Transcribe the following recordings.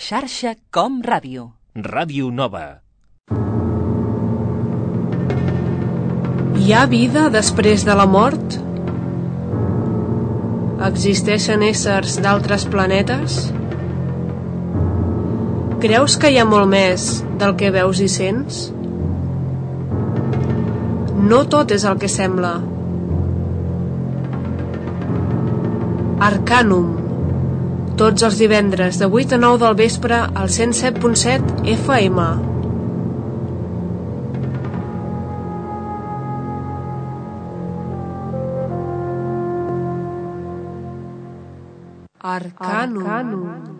Xarxa Com Ràdio. Ràdio Nova. Hi ha vida després de la mort? Existeixen éssers d'altres planetes? Creus que hi ha molt més del que veus i sents? No tot és el que sembla. Arcanum. Tots els divendres de 8 a 9 del vespre al 107.7 FM. Arcanum. Arcanum.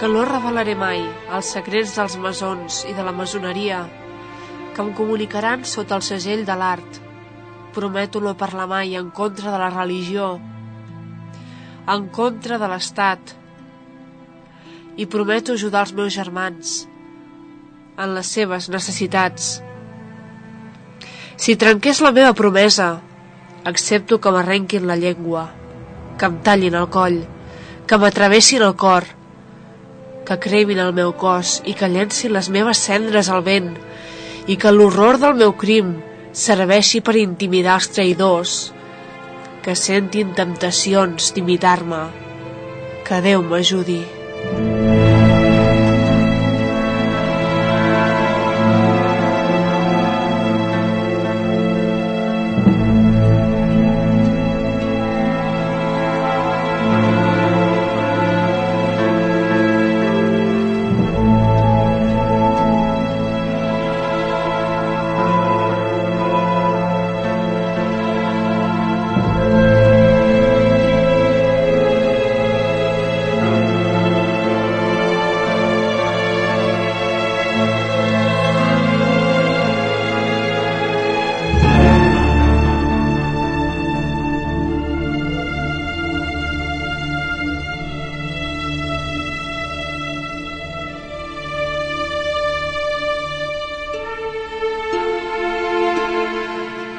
Que no revelaré mai els secrets dels masons i de la masoneria, que em comunicaran sota el segell de l'art. Prometo no parlar mai en contra de la religió, en contra de l'Estat, i prometo ajudar els meus germans en les seves necessitats. Si trenqués la meva promesa, accepto que m'arrenquin la llengua, que em tallin el coll, que m'atravessin el cor, que cremin el meu cos i que llencin les meves cendres al vent i que l'horror del meu crim serveixi per intimidar els traïdors, que sentin temptacions d'imitar-me. Que Déu m'ajudi.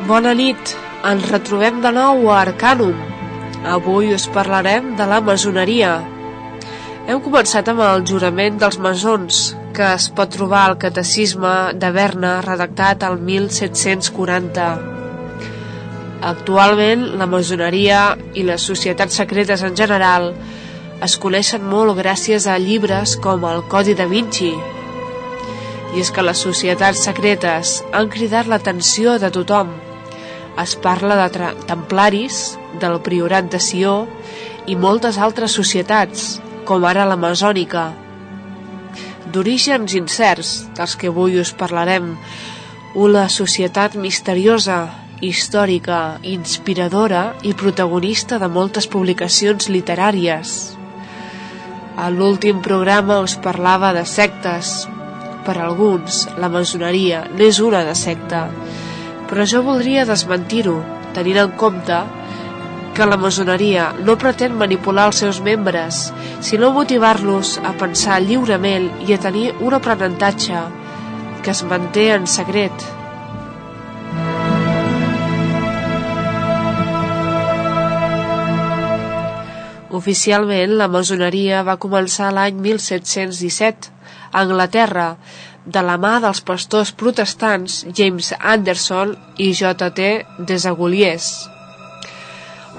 Bona nit, ens retrobem de nou a Arcanum. Avui us parlarem de la masoneria. Hem començat amb el jurament dels masons, que es pot trobar al Catecisme de Berna, redactat al 1740. Actualment, la masoneria i les societats secretes en general es coneixen molt gràcies a llibres com el Codi da Vinci. I és que les societats secretes han cridat l'atenció de tothom. Es parla de templaris, del priorat de Sió i moltes altres societats, com ara la masònica. D'orígens incerts, dels que avui us parlarem, una societat misteriosa, històrica, inspiradora i protagonista de moltes publicacions literàries. A l'últim programa us parlava de sectes. Per alguns, la masoneria n'és una de secta, però jo voldria desmentir-ho, tenint en compte que la masoneria no pretén manipular els seus membres, sinó motivar-los a pensar lliurement i a tenir un aprenentatge que es manté en secret. Oficialment, la masoneria va començar l'any 1717 a Anglaterra, de la mà dels pastors protestants James Anderson i J.T. Desaguliers.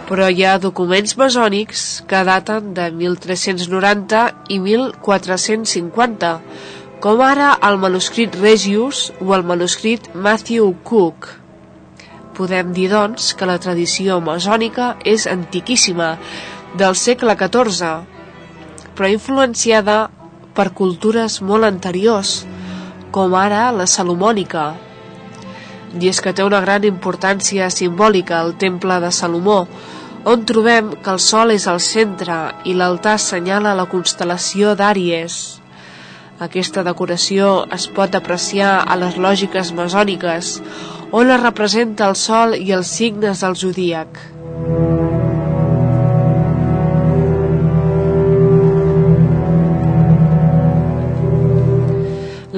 Però hi ha documents masònics que daten de 1390 i 1450, com ara el manuscrit Regius o el manuscrit Matthew Cook. Podem dir, doncs, que la tradició masònica és antiquíssima, del segle XIV, però influenciada per cultures molt anteriors, com ara la salomònica. I és que té una gran importància simbòlica el temple de Salomó, on trobem que el sol és al centre i l'altar assenyala la constel·lació d'Àries. Aquesta decoració es pot apreciar a les lògiques masòniques, on es representa el sol i els signes del zodíac.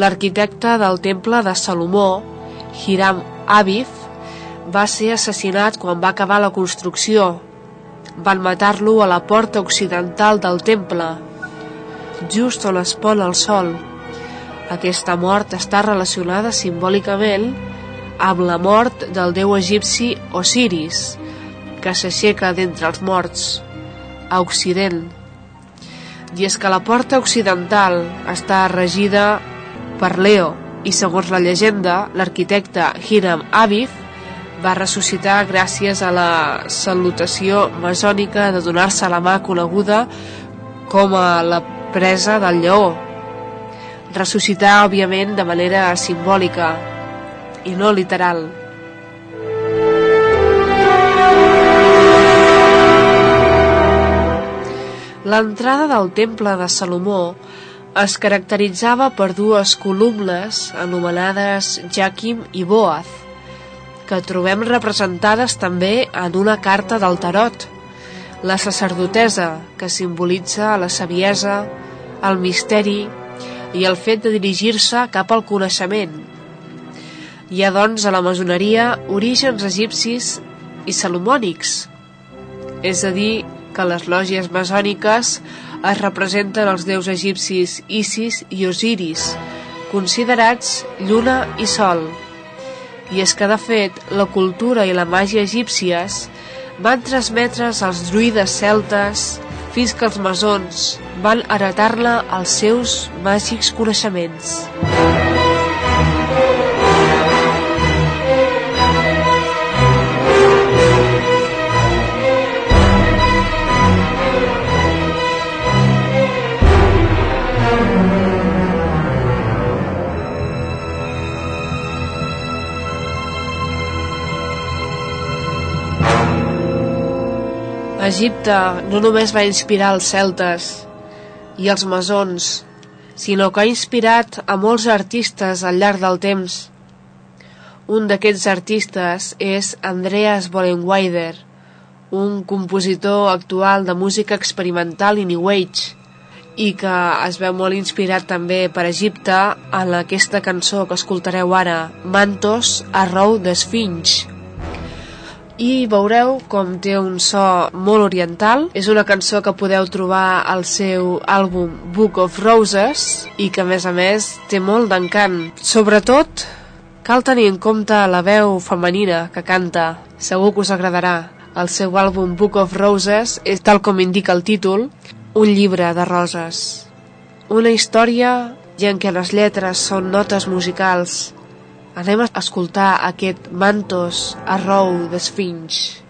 L'arquitecte del temple de Salomó, Hiram Abif, va ser assassinat quan va acabar la construcció. Van matar-lo a la porta occidental del temple, just on es pon el sol. Aquesta mort està relacionada simbòlicament amb la mort del déu egipci Osiris, que s'aixeca d'entre els morts, a Occident. I és que la porta occidental està regida per Leo i segons la llegenda, l'arquitecte Hiram Abif va ressuscitar gràcies a la salutació masònica de donar-se la mà coneguda com a la presa del lleó. Ressuscitar, òbviament, de manera simbòlica i no literal. L'entrada del temple de Salomó es caracteritzava per dues columnes anomenades Jaquim i Boaz, que trobem representades també en una carta del tarot, la sacerdotesa, que simbolitza la saviesa, el misteri i el fet de dirigir-se cap al coneixement. Hi ha, doncs, a la masoneria orígens egipcis i salomònics, és a dir, que les lògies masòniques es representen els déus egipcis Isis i Osiris, considerats lluna i sol. I és que, de fet, la cultura i la màgia egípcies van transmetre's als druides celtes fins que els masons van heretar-la als seus màgics coneixements. Egipte no només va inspirar els celtes i els masons, sinó que ha inspirat a molts artistes al llarg del temps. Un d'aquests artistes és Andreas Bollenweider, un compositor actual de música experimental i New Age, i que es veu molt inspirat també per Egipte en aquesta cançó que escoltareu ara, Mantos a Rou d'Esfinx. I veureu com té un so molt oriental. És una cançó que podeu trobar al seu àlbum Book of Roses i que a més a més té molt d'encant. Sobretot cal tenir en compte la veu femenina que canta. Segur que us agradarà. El seu àlbum Book of Roses és, tal com indica el títol, un llibre de roses. Una història i en què les lletres són notes musicals Anem a escoltar aquest Mantos Arrou d'Esfinx.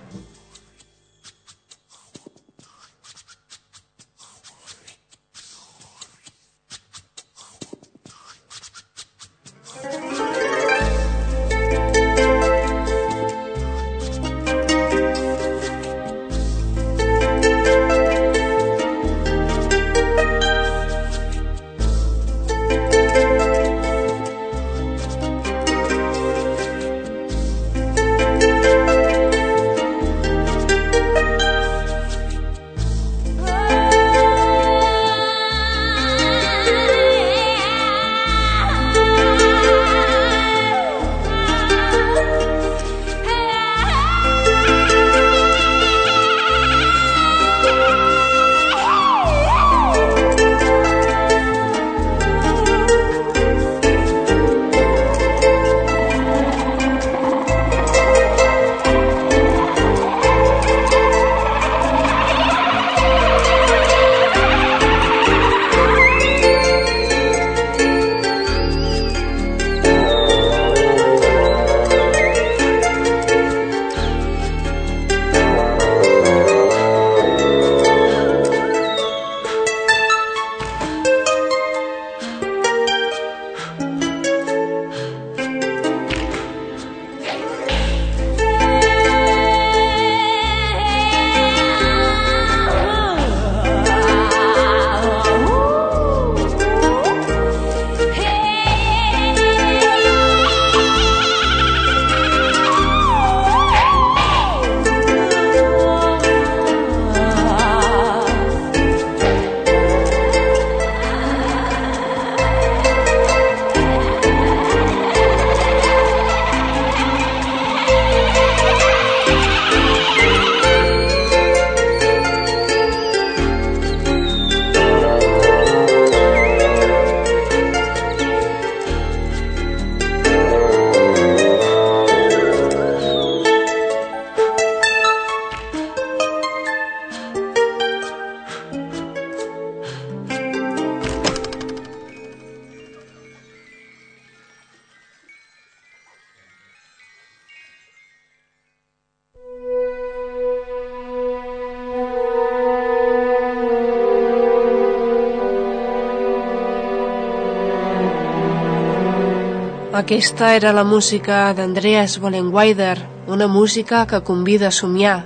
Aquesta era la música d'Andreas Vollenweider, una música que convida a somiar,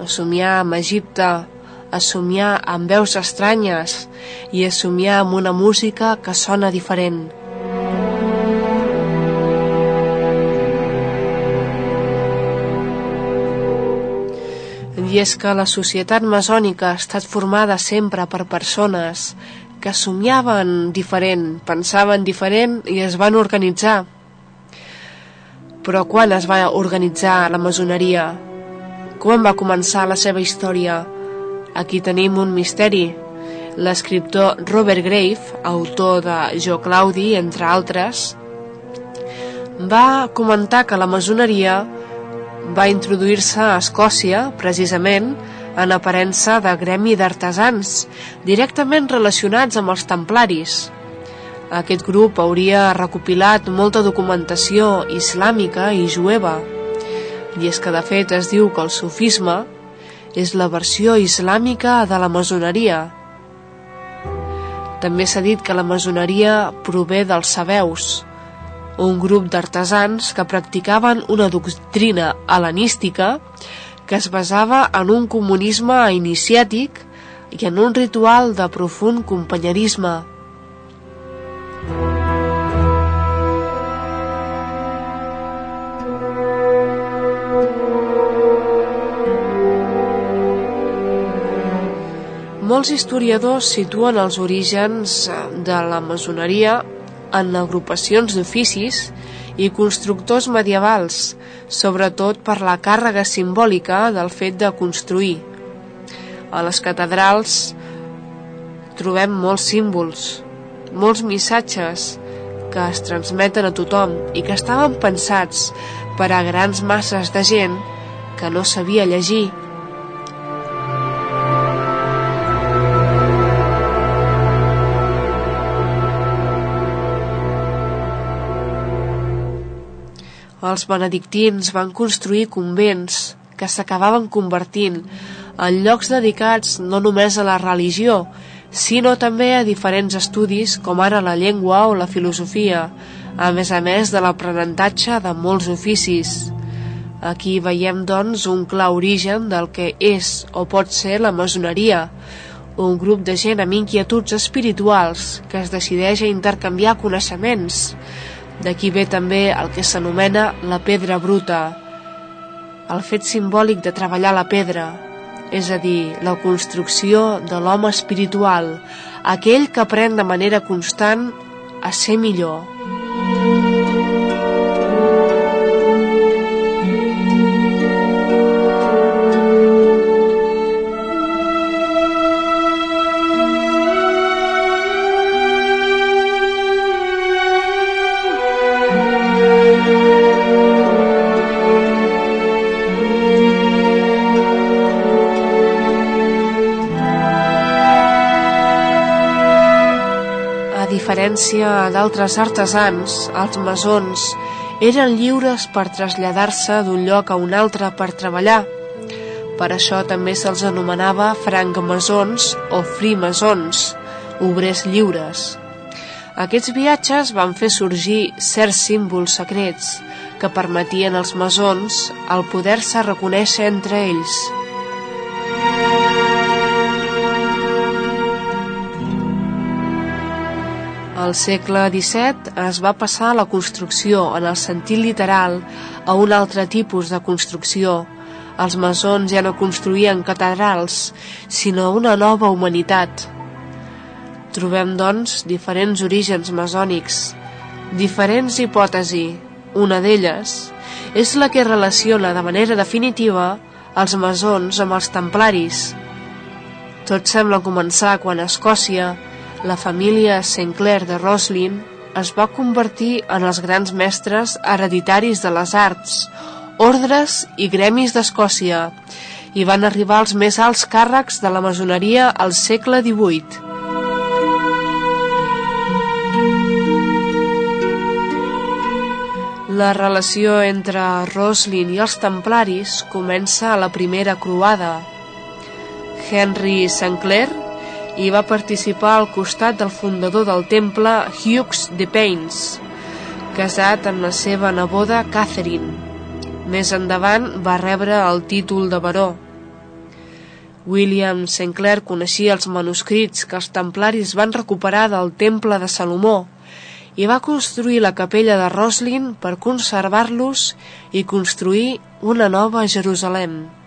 a somiar amb Egipte, a somiar amb veus estranyes i a somiar amb una música que sona diferent. I és que la societat masònica ha estat formada sempre per persones que somiaven diferent, pensaven diferent i es van organitzar. Però quan es va organitzar la masoneria? Com va començar la seva història? Aquí tenim un misteri. L'escriptor Robert Grave, autor de Jo Claudi, entre altres, va comentar que la masoneria va introduir-se a Escòcia, precisament, en aparença de gremi d'artesans, directament relacionats amb els templaris. Aquest grup hauria recopilat molta documentació islàmica i jueva, i és que de fet es diu que el sufisme és la versió islàmica de la masoneria. També s'ha dit que la masoneria prové dels sabeus, un grup d'artesans que practicaven una doctrina helenística que es basava en un comunisme iniciàtic i en un ritual de profund companyerisme. Molts historiadors situen els orígens de la masoneria en agrupacions d'oficis i constructors medievals, sobretot per la càrrega simbòlica del fet de construir. A les catedrals trobem molts símbols, molts missatges que es transmeten a tothom i que estaven pensats per a grans masses de gent que no sabia llegir els benedictins van construir convents que s'acabaven convertint en llocs dedicats no només a la religió, sinó també a diferents estudis com ara la llengua o la filosofia, a més a més de l'aprenentatge de molts oficis. Aquí veiem, doncs, un clar origen del que és o pot ser la masoneria, un grup de gent amb inquietuds espirituals que es decideix a intercanviar coneixements, D'aquí ve també el que s'anomena la pedra bruta, el fet simbòlic de treballar la pedra, és a dir, la construcció de l'home espiritual, aquell que aprèn de manera constant a ser millor. Diferència d'altres artesans, els masons eren lliures per traslladar-se d'un lloc a un altre per treballar. Per això també se'ls anomenava francmasons o frimasons, obrers lliures. Aquests viatges van fer sorgir certs símbols secrets que permetien als masons el poder-se reconèixer entre ells. Al segle XVII es va passar la construcció, en el sentit literal, a un altre tipus de construcció. Els masons ja no construïen catedrals, sinó una nova humanitat. Trobem, doncs, diferents orígens masònics, diferents hipòtesis. Una d'elles és la que relaciona de manera definitiva els masons amb els templaris. Tot sembla començar quan a Escòcia la família Sinclair de Roslin es va convertir en els grans mestres hereditaris de les arts, ordres i gremis d'Escòcia i van arribar als més alts càrrecs de la masoneria al segle XVIII. La relació entre Roslin i els templaris comença a la primera croada. Henry Sinclair i va participar al costat del fundador del temple Hughes de Paynes, casat amb la seva neboda Catherine. Més endavant va rebre el títol de baró. William Sinclair coneixia els manuscrits que els templaris van recuperar del temple de Salomó i va construir la capella de Roslin per conservar-los i construir una nova Jerusalem.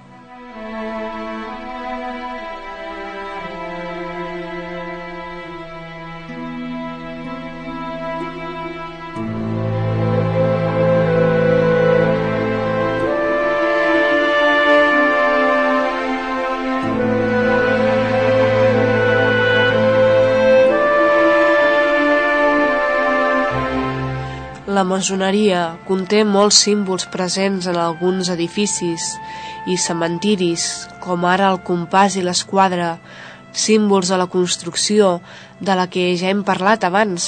La masoneria conté molts símbols presents en alguns edificis i cementiris, com ara el compàs i l'esquadra, símbols de la construcció de la que ja hem parlat abans.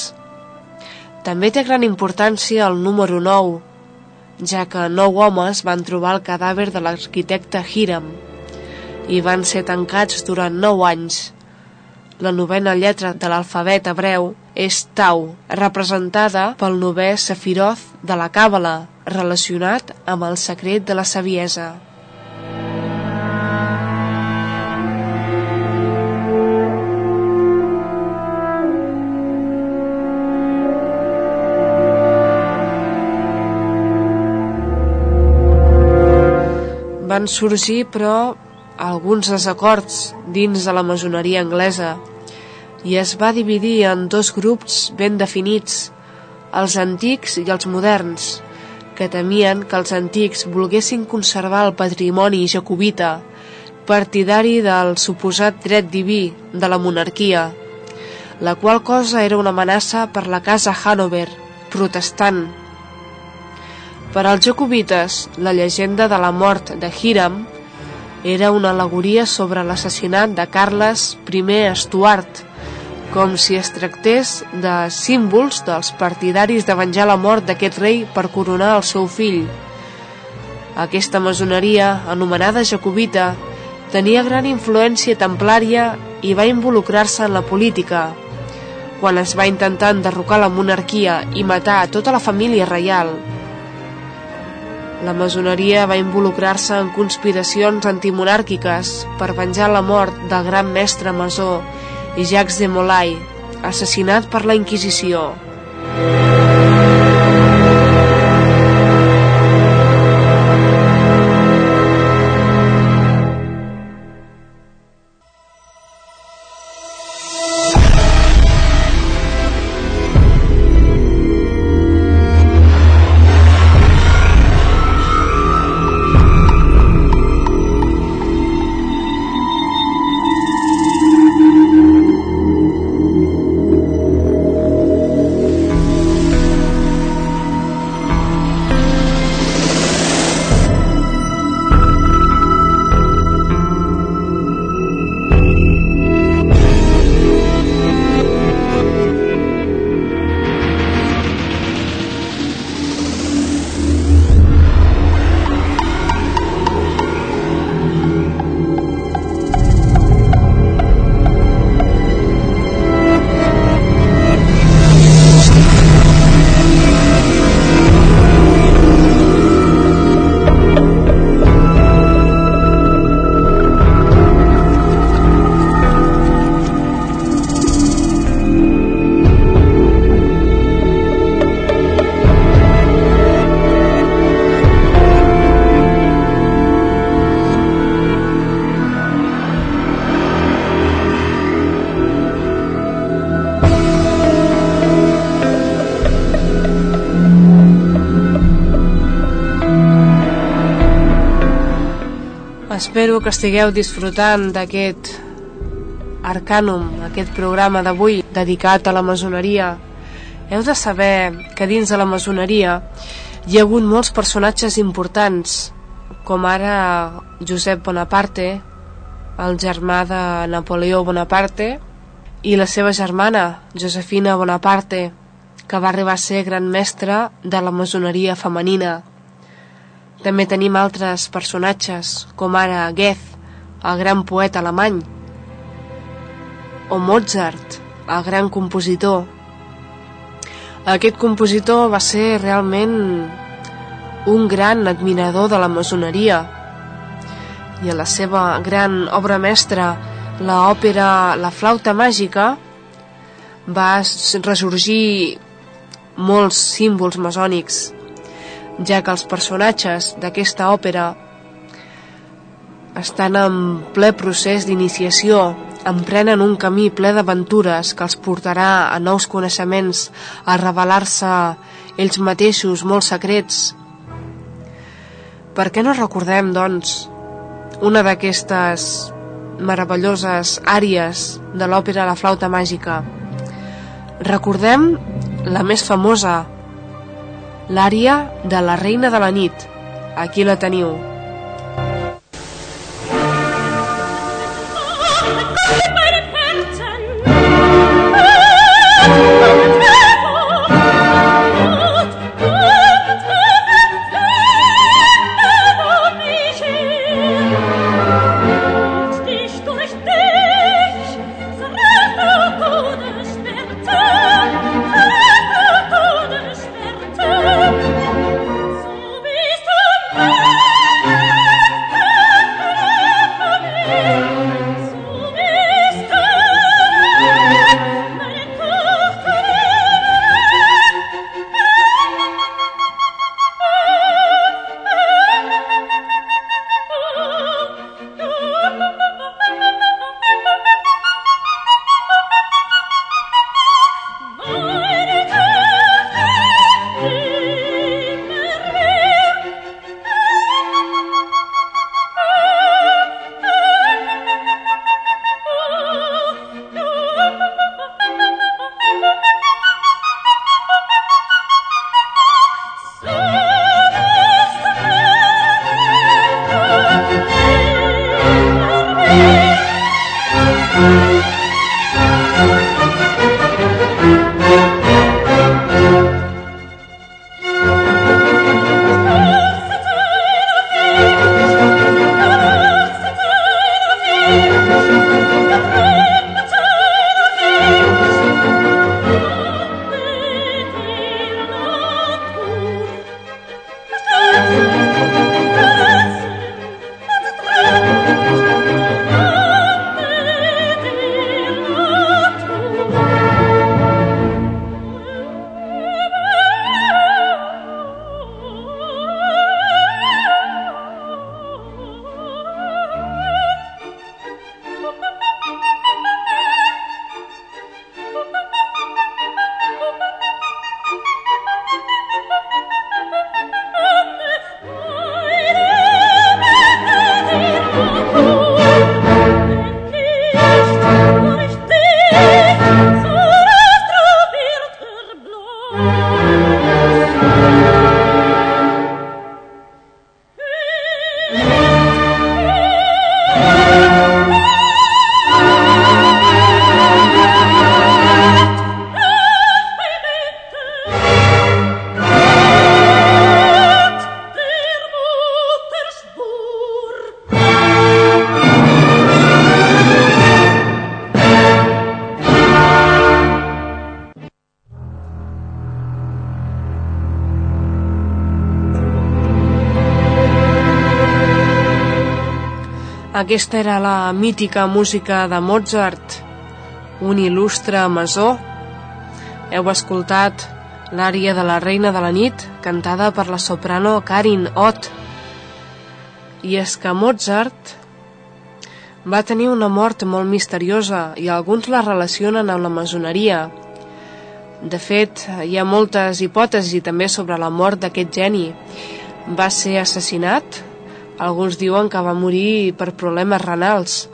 També té gran importància el número 9, ja que nou homes van trobar el cadàver de l'arquitecte Hiram i van ser tancats durant nou anys. La novena lletra de l'alfabet hebreu és Tau, representada pel novè Sefiroth de la Càbala, relacionat amb el secret de la saviesa. Van sorgir, però, alguns desacords dins de la masoneria anglesa i es va dividir en dos grups ben definits, els antics i els moderns, que temien que els antics volguessin conservar el patrimoni jacobita, partidari del suposat dret diví de la monarquia, la qual cosa era una amenaça per la casa Hanover, protestant. Per als jacobites, la llegenda de la mort de Hiram era una alegoria sobre l'assassinat de Carles I Stuart, com si es tractés de símbols dels partidaris de venjar la mort d'aquest rei per coronar el seu fill. Aquesta masoneria, anomenada jacobita, tenia gran influència templària i va involucrar-se en la política. Quan es va intentar enderrocar la monarquia i matar a tota la família reial, la masoneria va involucrar-se en conspiracions antimonàrquiques per venjar la mort del gran mestre masó i Jacques de Molay, assassinat per la Inquisició. Espero que estigueu disfrutant d'aquest Arcanum, aquest programa d'avui dedicat a la masoneria. Heu de saber que dins de la masoneria hi ha hagut molts personatges importants, com ara Josep Bonaparte, el germà de Napoleó Bonaparte, i la seva germana, Josefina Bonaparte, que va arribar a ser gran mestra de la masoneria femenina. També tenim altres personatges, com ara Goethe, el gran poeta alemany, o Mozart, el gran compositor. Aquest compositor va ser realment un gran admirador de la masoneria i a la seva gran obra mestra, l'òpera La flauta màgica, va ressorgir molts símbols masònics ja que els personatges d'aquesta òpera estan en ple procés d'iniciació, emprenen un camí ple d'aventures que els portarà a nous coneixements, a revelar-se ells mateixos molts secrets. Per què no recordem, doncs, una d'aquestes meravelloses àries de l'òpera La flauta màgica? Recordem la més famosa, l'ària de la reina de la nit. Aquí la teniu. Aquesta era la mítica música de Mozart, un il·lustre masó. Heu escoltat l'ària de la Reina de la Nit, cantada per la soprano Karin Ott. I és que Mozart va tenir una mort molt misteriosa i alguns la relacionen amb la masoneria. De fet, hi ha moltes hipòtesis també sobre la mort d'aquest geni. Va ser assassinat alguns diuen que va morir per problemes renals.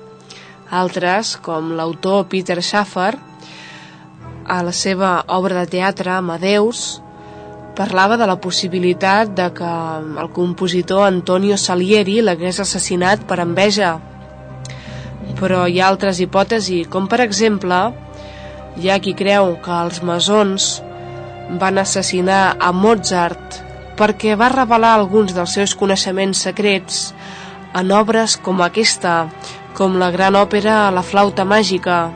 Altres, com l'autor Peter Schaffer, a la seva obra de teatre Amadeus, parlava de la possibilitat de que el compositor Antonio Salieri l'hagués assassinat per enveja. Però hi ha altres hipòtesis, com per exemple, hi ha qui creu que els masons van assassinar a Mozart perquè va revelar alguns dels seus coneixements secrets en obres com aquesta, com la gran òpera La flauta màgica.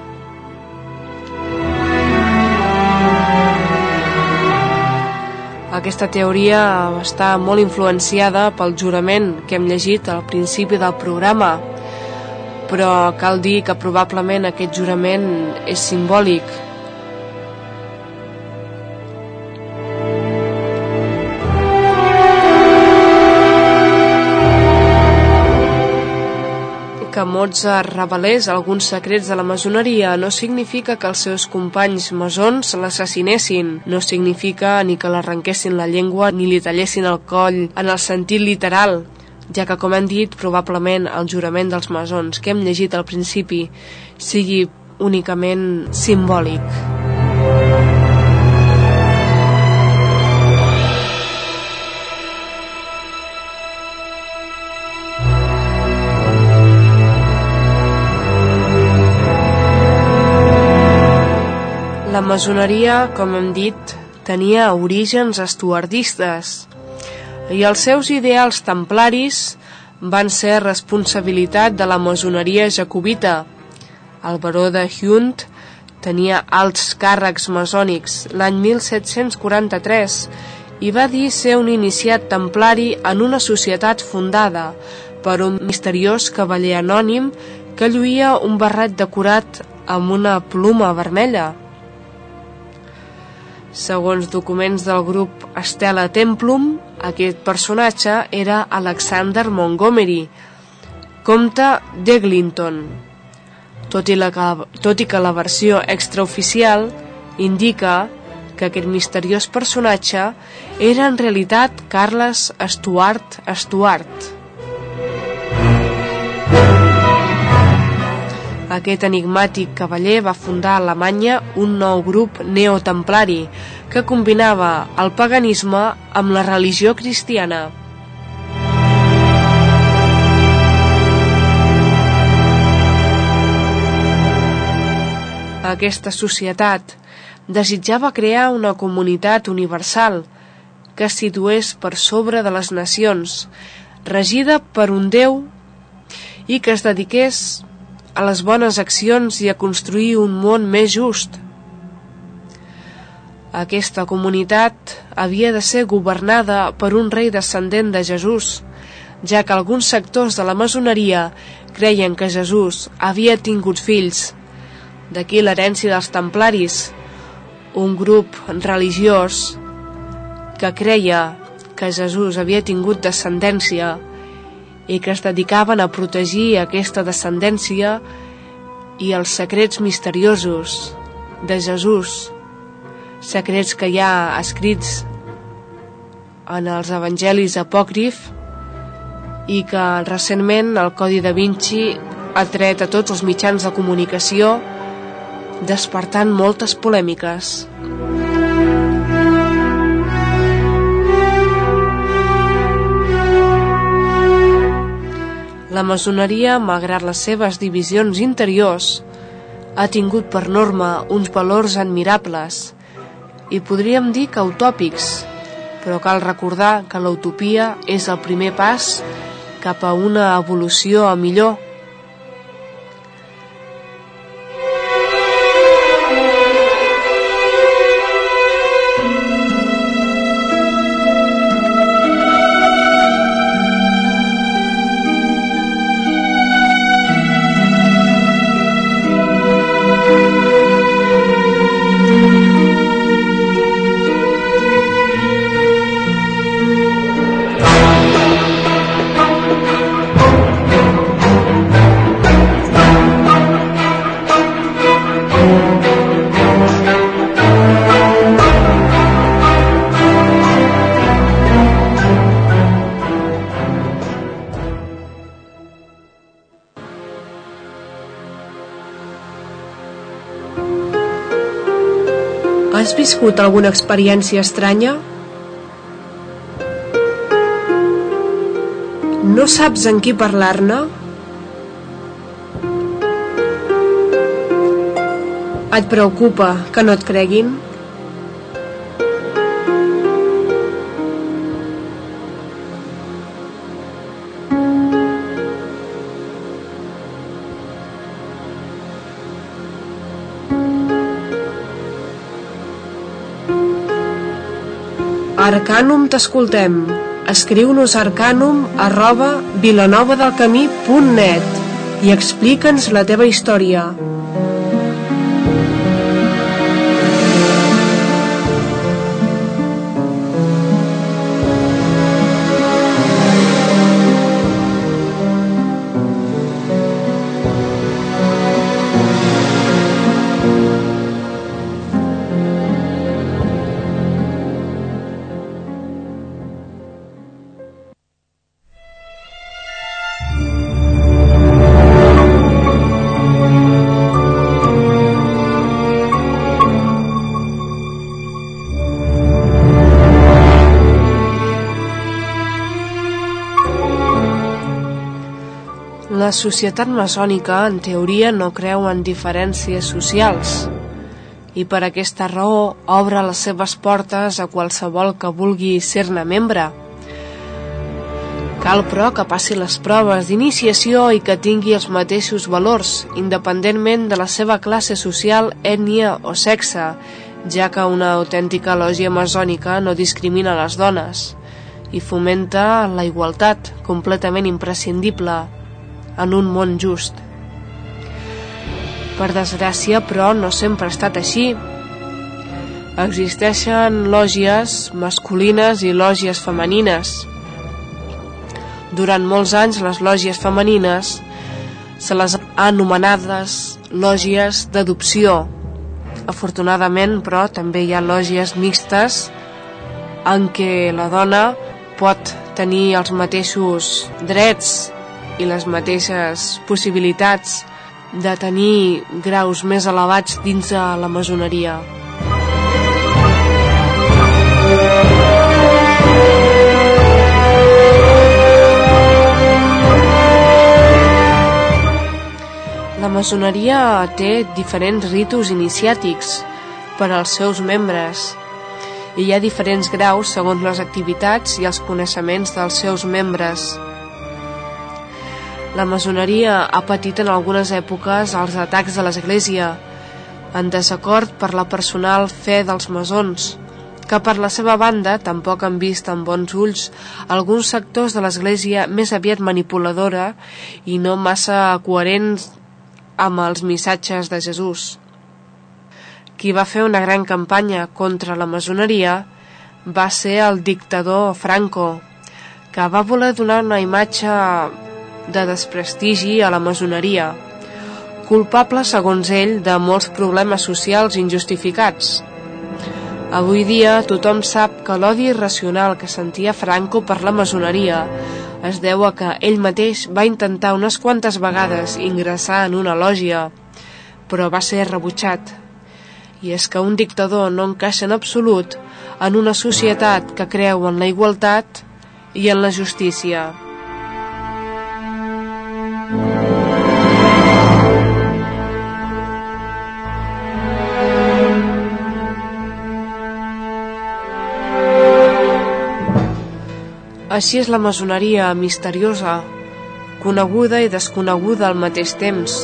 Aquesta teoria està molt influenciada pel jurament que hem llegit al principi del programa, però cal dir que probablement aquest jurament és simbòlic, que Mozart revelés alguns secrets de la masoneria no significa que els seus companys masons l'assassinessin, no significa ni que l'arrenquessin la llengua ni li tallessin el coll en el sentit literal, ja que, com hem dit, probablement el jurament dels masons que hem llegit al principi sigui únicament simbòlic. La masoneria, com hem dit, tenia orígens estuardistes i els seus ideals templaris van ser responsabilitat de la masoneria jacobita. El baró de Hunt tenia alts càrrecs masònics l'any 1743 i va dir ser un iniciat templari en una societat fundada per un misteriós cavaller anònim que lluïa un barret decorat amb una pluma vermella. Segons documents del grup Stella Templum, aquest personatge era Alexander Montgomery, comte d'Eglinton, tot, i la, tot i que la versió extraoficial indica que aquest misteriós personatge era en realitat Carles Stuart Stuart. Aquest enigmàtic cavaller va fundar a Alemanya un nou grup neotemplari que combinava el paganisme amb la religió cristiana. Aquesta societat desitjava crear una comunitat universal que es situés per sobre de les nacions, regida per un Déu i que es dediqués a les bones accions i a construir un món més just. Aquesta comunitat havia de ser governada per un rei descendent de Jesús, ja que alguns sectors de la masoneria creien que Jesús havia tingut fills. D'aquí l'herència dels templaris, un grup religiós que creia que Jesús havia tingut descendència i que es dedicaven a protegir aquesta descendència i els secrets misteriosos de Jesús, secrets que hi ha escrits en els evangelis apòcrif i que recentment el Codi da Vinci ha tret a tots els mitjans de comunicació despertant moltes polèmiques. La masoneria, malgrat les seves divisions interiors, ha tingut per norma uns valors admirables i podríem dir que utòpics, però cal recordar que l'utopia és el primer pas cap a una evolució a millor viscut alguna experiència estranya? No saps en qui parlar-ne? Et preocupa que no et creguin? Arcanum t'escoltem. Escriu-nos arcanum arroba vilanovadelcamí.net i explica'ns la teva història. La societat maçònica, en teoria, no creu en diferències socials i per aquesta raó obre les seves portes a qualsevol que vulgui ser-ne membre. Cal, però, que passi les proves d'iniciació i que tingui els mateixos valors, independentment de la seva classe social, ètnia o sexe, ja que una autèntica lògia maçònica no discrimina les dones i fomenta la igualtat, completament imprescindible, en un món just. Per desgràcia, però, no sempre ha estat així. Existeixen lògies masculines i lògies femenines. Durant molts anys, les lògies femenines se les ha anomenades lògies d'adopció. Afortunadament, però, també hi ha lògies mixtes en què la dona pot tenir els mateixos drets i les mateixes possibilitats de tenir graus més elevats dins de la masoneria. La masoneria té diferents ritus iniciàtics per als seus membres i hi ha diferents graus segons les activitats i els coneixements dels seus membres. La maçoneria ha patit en algunes èpoques els atacs de l'Església, en desacord per la personal fe dels masons, que per la seva banda tampoc han vist amb bons ulls alguns sectors de l'Església més aviat manipuladora i no massa coherents amb els missatges de Jesús. Qui va fer una gran campanya contra la maçoneria va ser el dictador Franco, que va voler donar una imatge de desprestigi a la masoneria, culpable, segons ell, de molts problemes socials injustificats. Avui dia tothom sap que l'odi irracional que sentia Franco per la masoneria es deu a que ell mateix va intentar unes quantes vegades ingressar en una lògia, però va ser rebutjat. I és que un dictador no encaixa en absolut en una societat que creu en la igualtat i en la justícia. Així és la masoneria misteriosa, coneguda i desconeguda al mateix temps.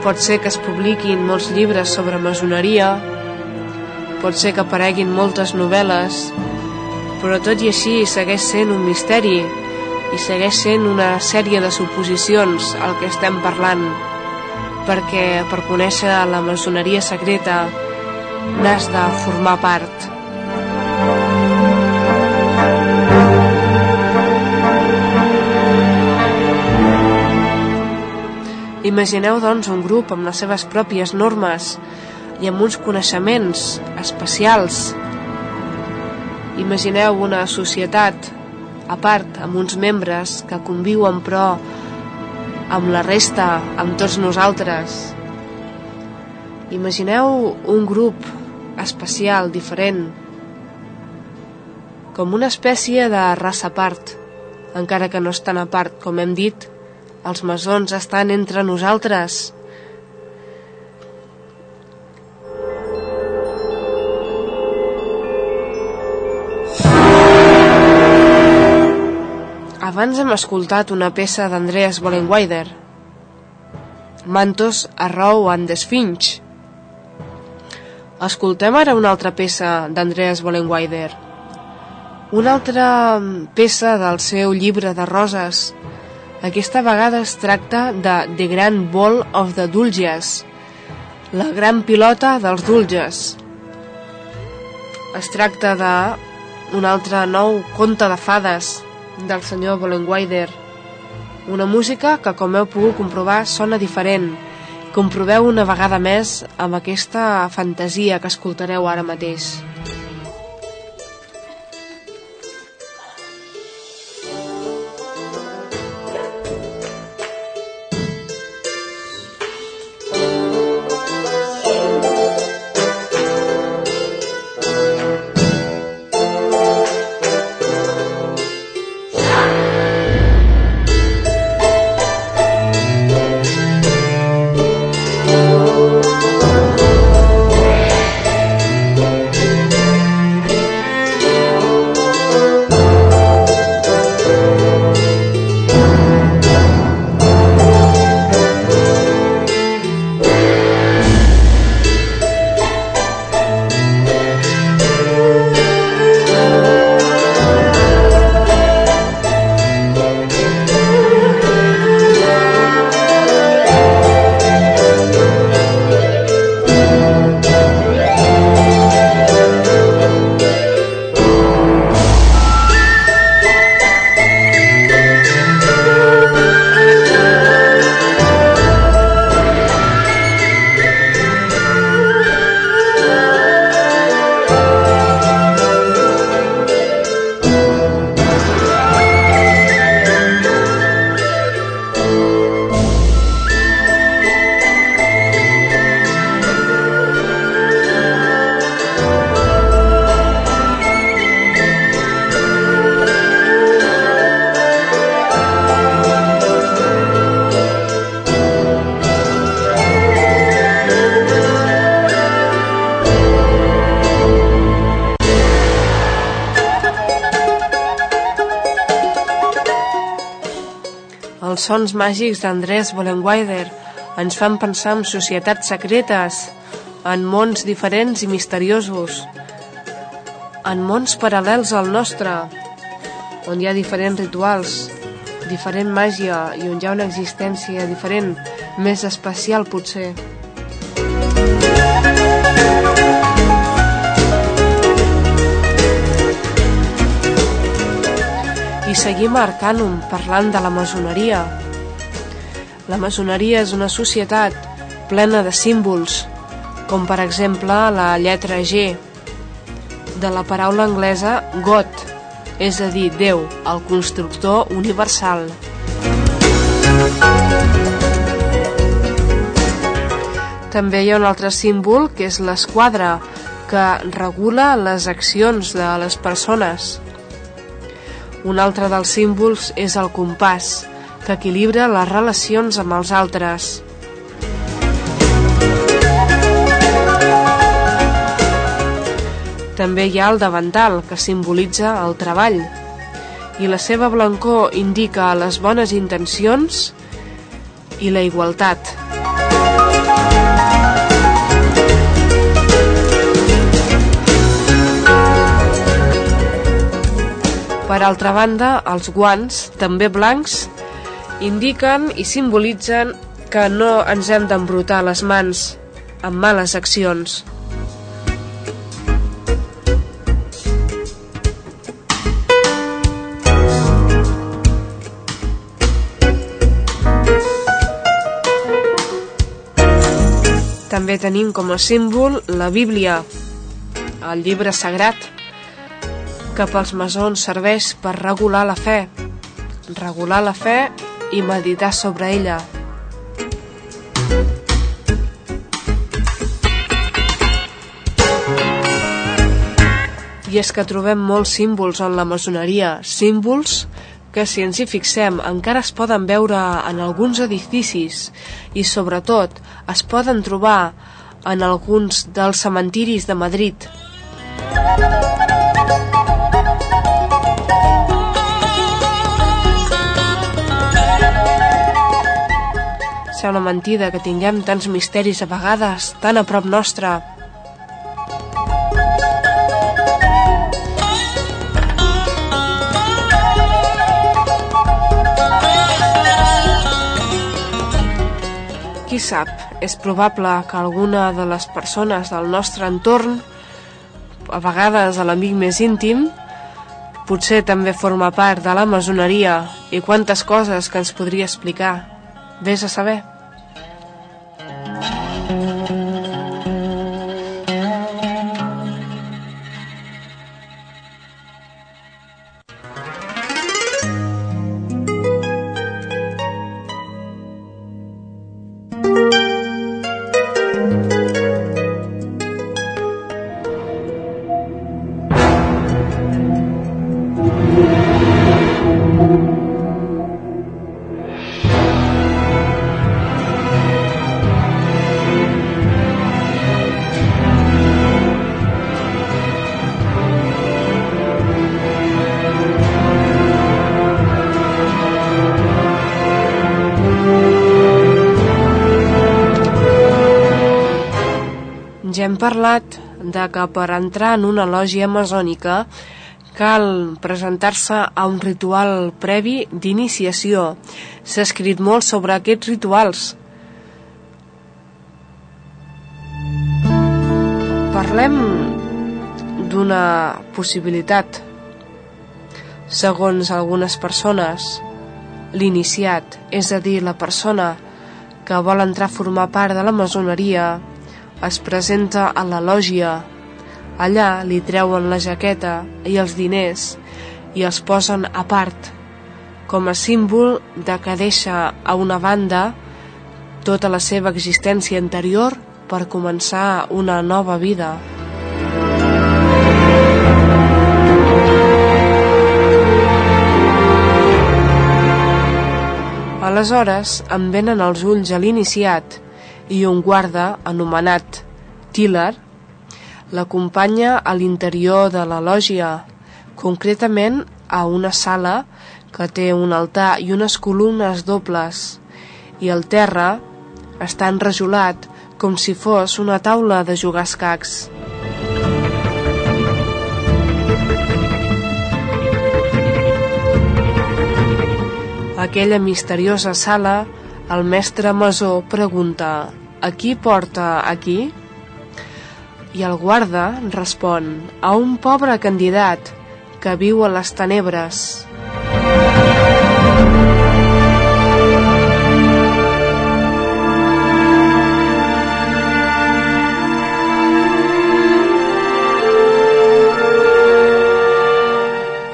Pot ser que es publiquin molts llibres sobre masoneria, pot ser que apareguin moltes novel·les, però tot i així segueix sent un misteri i segueix sent una sèrie de suposicions el que estem parlant, perquè per conèixer la masoneria secreta n'has de formar part. Imagineu, doncs, un grup amb les seves pròpies normes i amb uns coneixements especials. Imagineu una societat a part, amb uns membres que conviuen, però, amb la resta, amb tots nosaltres. Imagineu un grup especial, diferent, com una espècie de raça a part, encara que no estan a part, com hem dit, els masons estan entre nosaltres. Abans hem escoltat una peça d'Andreas Bollenweider, Mantos, Arrow and the Sphinx. Escoltem ara una altra peça d'Andreas Bollenweider, una altra peça del seu llibre de roses. Aquesta vegada es tracta de The Grand Ball of the Dulges, la gran pilota dels Dulges. Es tracta de un altre nou conte de fades, del senyor Bollenweider. Una música que, com heu pogut comprovar, sona diferent. Comproveu una vegada més amb aquesta fantasia que escoltareu ara mateix. Sons màgics d'Andrés Bollenweider ens fan pensar en societats secretes, en mons diferents i misteriosos, en mons paral·lels al nostre, on hi ha diferents rituals, diferent màgia i on hi ha una existència diferent, més especial potser. I seguim a Arcanum parlant de la masoneria. La masoneria és una societat plena de símbols, com per exemple la lletra G, de la paraula anglesa God, és a dir, Déu, el constructor universal. També hi ha un altre símbol que és l'esquadra, que regula les accions de les persones. Un altre dels símbols és el compàs, que equilibra les relacions amb els altres. També hi ha el davantal, que simbolitza el treball, i la seva blancor indica les bones intencions i la igualtat. Per altra banda, els guants, també blancs, indiquen i simbolitzen que no ens hem d'embrutar les mans amb males accions. També tenim com a símbol la Bíblia, el llibre sagrat, que pels masons serveix per regular la fe, regular la fe i meditar sobre ella. I és que trobem molts símbols en la masoneria, símbols que si ens hi fixem encara es poden veure en alguns edificis i sobretot es poden trobar en alguns dels cementiris de Madrid. Música Sembla mentida que tinguem tants misteris a vegades tan a prop nostre Qui sap, és probable que alguna de les persones del nostre entorn, a vegades a l'amic més íntim, potser també forma part de la masoneria i quantes coses que ens podria explicar. Ves a saber. Parlat de que per entrar en una lògia masònica cal presentar-se a un ritual previ d'iniciació. S'ha escrit molt sobre aquests rituals. Parlem d'una possibilitat. Segons algunes persones, l'iniciat, és a dir, la persona que vol entrar a formar part de la masoneria, es presenta a la lògia. Allà li treuen la jaqueta i els diners i els posen a part, com a símbol de que deixa a una banda tota la seva existència anterior per començar una nova vida. Aleshores em venen els ulls a l'iniciat i un guarda anomenat Tiller l'acompanya a l'interior de la lògia, concretament a una sala que té un altar i unes columnes dobles i el terra està enrajolat com si fos una taula de jugar escacs. Aquella misteriosa sala, el mestre Masó pregunta a qui porta aquí? I el guarda respon a un pobre candidat que viu a les tenebres.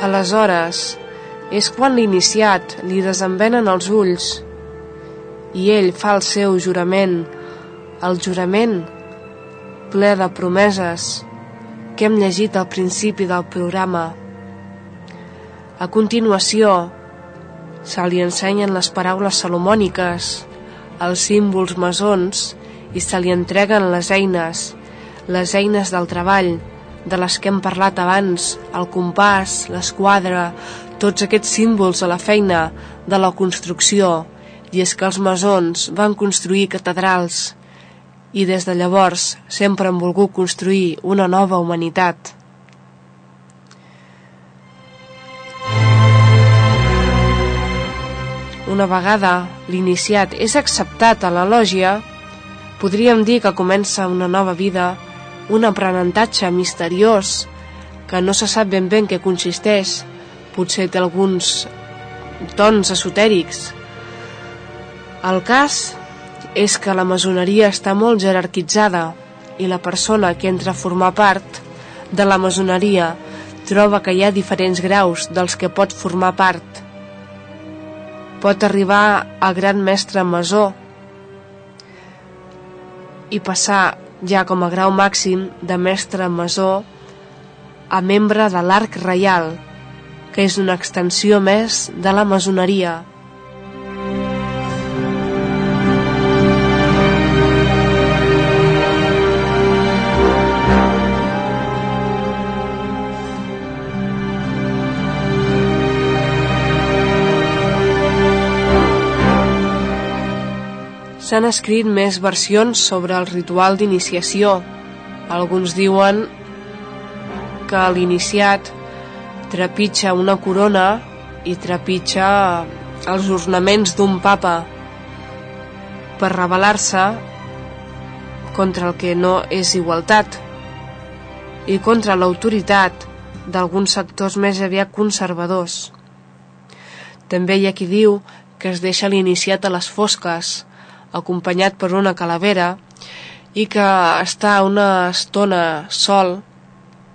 Aleshores, és quan l'iniciat li desenvenen els ulls i ell fa el seu jurament el jurament ple de promeses que hem llegit al principi del programa. A continuació, se li ensenyen les paraules salomòniques, els símbols masons i se li entreguen les eines, les eines del treball, de les que hem parlat abans, el compàs, l'esquadra, tots aquests símbols de la feina, de la construcció, i és que els masons van construir catedrals, i des de llavors sempre han volgut construir una nova humanitat. Una vegada l'iniciat és acceptat a la lògia, podríem dir que comença una nova vida, un aprenentatge misteriós que no se sap ben bé en què consisteix, potser té alguns tons esotèrics. El cas és que la masoneria està molt jerarquitzada i la persona que entra a formar part de la masoneria troba que hi ha diferents graus dels que pot formar part. Pot arribar a gran mestre masó i passar ja com a grau màxim de mestre masó a membre de l'Arc Reial, que és una extensió més de la masoneria. S'han escrit més versions sobre el ritual d'iniciació. Alguns diuen que l'iniciat trepitja una corona i trepitja els ornaments d'un papa per rebel·lar-se contra el que no és igualtat i contra l'autoritat d'alguns sectors més aviat conservadors. També hi ha qui diu que es deixa l'iniciat a les fosques, acompanyat per una calavera i que està una estona sol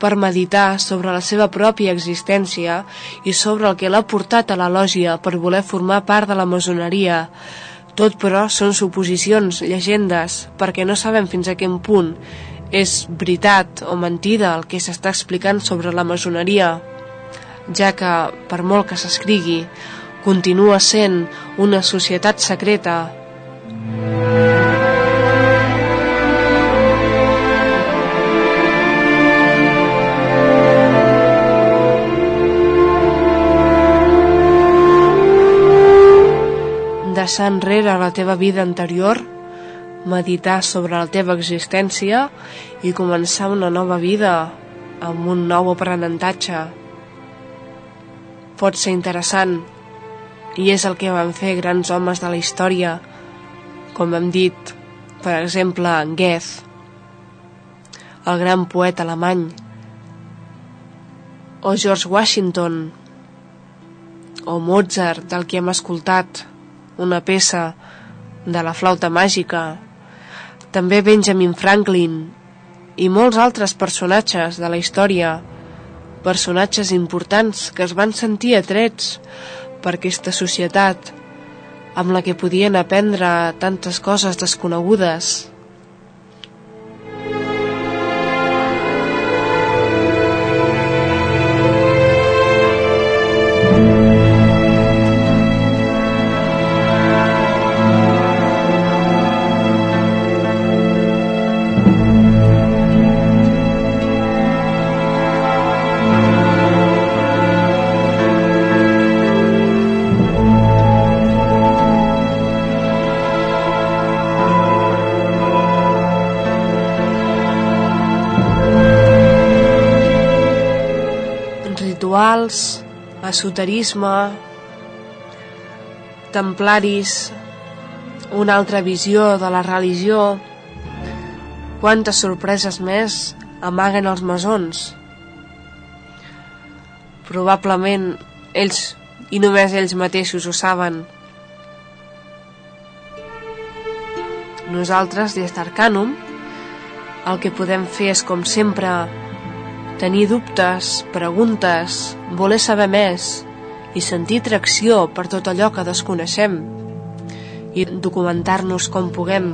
per meditar sobre la seva pròpia existència i sobre el que l'ha portat a la lògia per voler formar part de la masoneria. Tot, però, són suposicions, llegendes, perquè no sabem fins a quin punt és veritat o mentida el que s'està explicant sobre la masoneria, ja que, per molt que s'escrigui, continua sent una societat secreta deixar enrere la teva vida anterior, meditar sobre la teva existència i començar una nova vida amb un nou aprenentatge. Pot ser interessant i és el que van fer grans homes de la història, com hem dit, per exemple, en Goethe, el gran poeta alemany, o George Washington, o Mozart, del que hem escoltat, una peça de la flauta màgica, també Benjamin Franklin i molts altres personatges de la història, personatges importants que es van sentir atrets per aquesta societat amb la que podien aprendre tantes coses desconegudes rituals, esoterisme, templaris, una altra visió de la religió, quantes sorpreses més amaguen els masons. Probablement ells, i només ells mateixos ho saben. Nosaltres, des d'Arcanum, el que podem fer és, com sempre, tenir dubtes, preguntes, voler saber més i sentir tracció per tot allò que desconeixem i documentar-nos com puguem.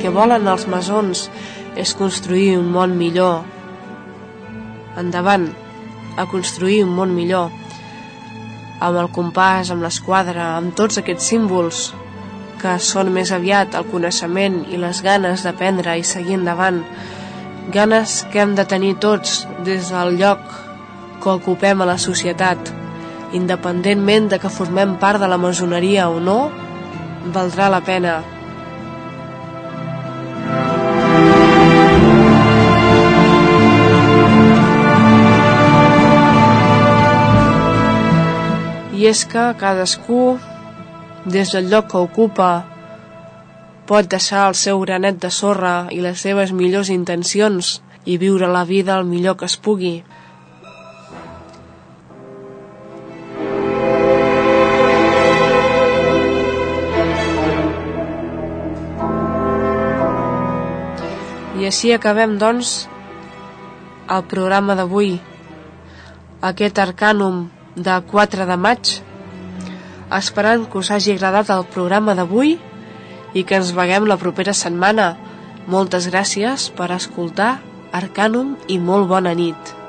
Que volen els masons és construir un món millor, endavant, a construir un món millor, amb el compàs, amb l'esquadra, amb tots aquests símbols que són més aviat el coneixement i les ganes d'aprendre i seguir endavant, ganes que hem de tenir tots des del lloc que ocupem a la societat, independentment de que formem part de la masoneria o no, valdrà la pena i és que cadascú, des del lloc que ocupa, pot deixar el seu granet de sorra i les seves millors intencions i viure la vida el millor que es pugui. així acabem, doncs, el programa d'avui, aquest arcànum de 4 de maig, esperant que us hagi agradat el programa d'avui i que ens veguem la propera setmana. Moltes gràcies per escoltar Arcanum i molt bona nit.